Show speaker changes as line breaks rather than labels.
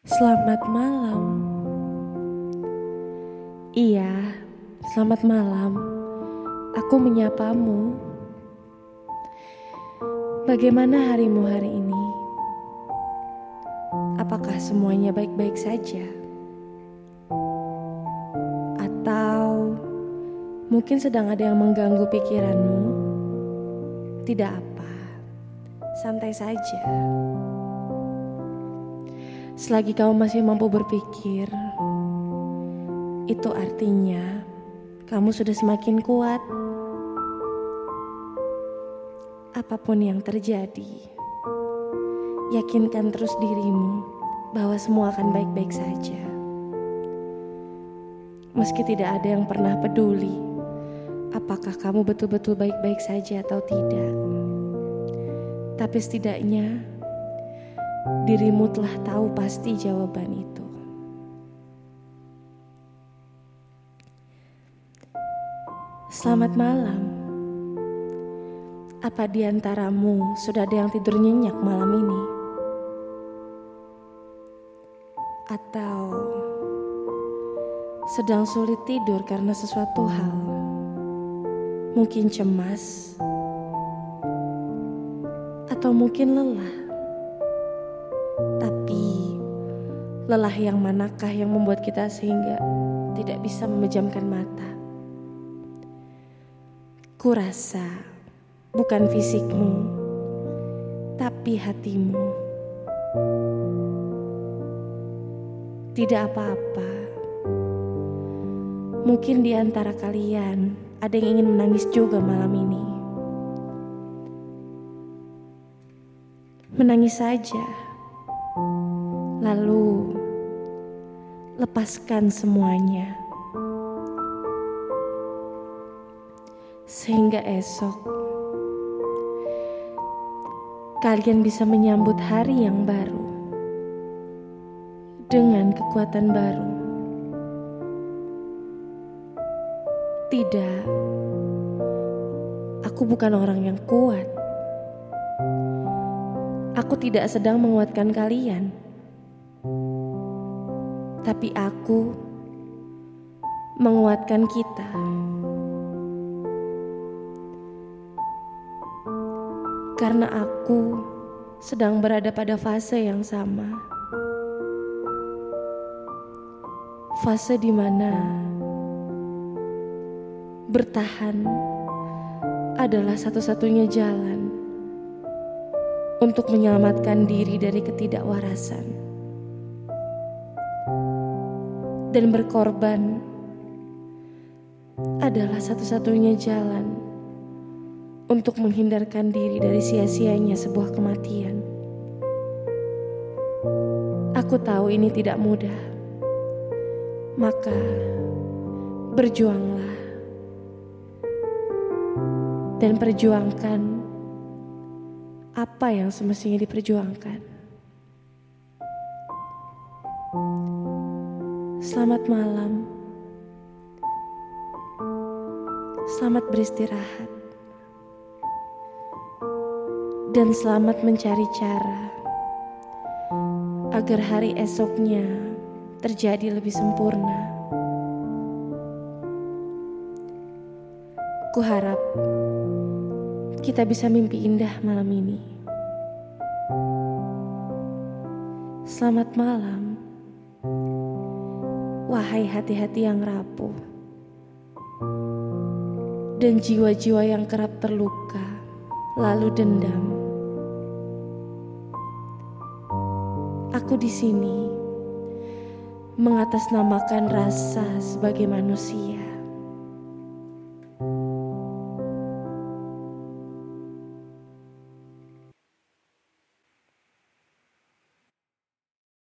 Selamat malam. Iya, selamat malam. Aku menyapamu. Bagaimana harimu hari ini? Apakah semuanya baik-baik saja? Atau mungkin sedang ada yang mengganggu pikiranmu? Tidak apa, santai saja. Selagi kamu masih mampu berpikir, itu artinya kamu sudah semakin kuat. Apa pun yang terjadi, yakinkan terus dirimu bahwa semua akan baik-baik saja. Meski tidak ada yang pernah peduli, apakah kamu betul-betul baik-baik saja atau tidak, tapi setidaknya dirimu telah tahu pasti jawaban itu. Selamat malam. Apa di antaramu sudah ada yang tidur nyenyak malam ini? Atau sedang sulit tidur karena sesuatu hal? Mungkin cemas, atau mungkin lelah. Lelah yang manakah yang membuat kita sehingga tidak bisa memejamkan mata? Kurasa bukan fisikmu, tapi hatimu. Tidak apa-apa. Mungkin di antara kalian ada yang ingin menangis juga malam ini. Menangis saja. Lalu lepaskan semuanya. Sehingga esok kalian bisa menyambut hari yang baru dengan kekuatan baru. Tidak, aku bukan orang yang kuat. Aku tidak sedang menguatkan kalian, tapi aku menguatkan kita. Karena aku sedang berada pada fase yang sama. Fase di mana bertahan adalah satu-satunya jalan untuk menyelamatkan diri dari ketidakwarasan dan berkorban adalah satu-satunya jalan untuk menghindarkan diri dari sia-sianya sebuah kematian. Aku tahu ini tidak mudah, maka berjuanglah dan perjuangkan apa yang semestinya diperjuangkan. Selamat malam. Selamat beristirahat. Dan selamat mencari cara agar hari esoknya terjadi lebih sempurna. Kuharap kita bisa mimpi indah malam ini. Selamat malam, wahai hati-hati yang rapuh dan jiwa-jiwa yang kerap terluka, lalu dendam. Aku di sini mengatasnamakan rasa sebagai manusia.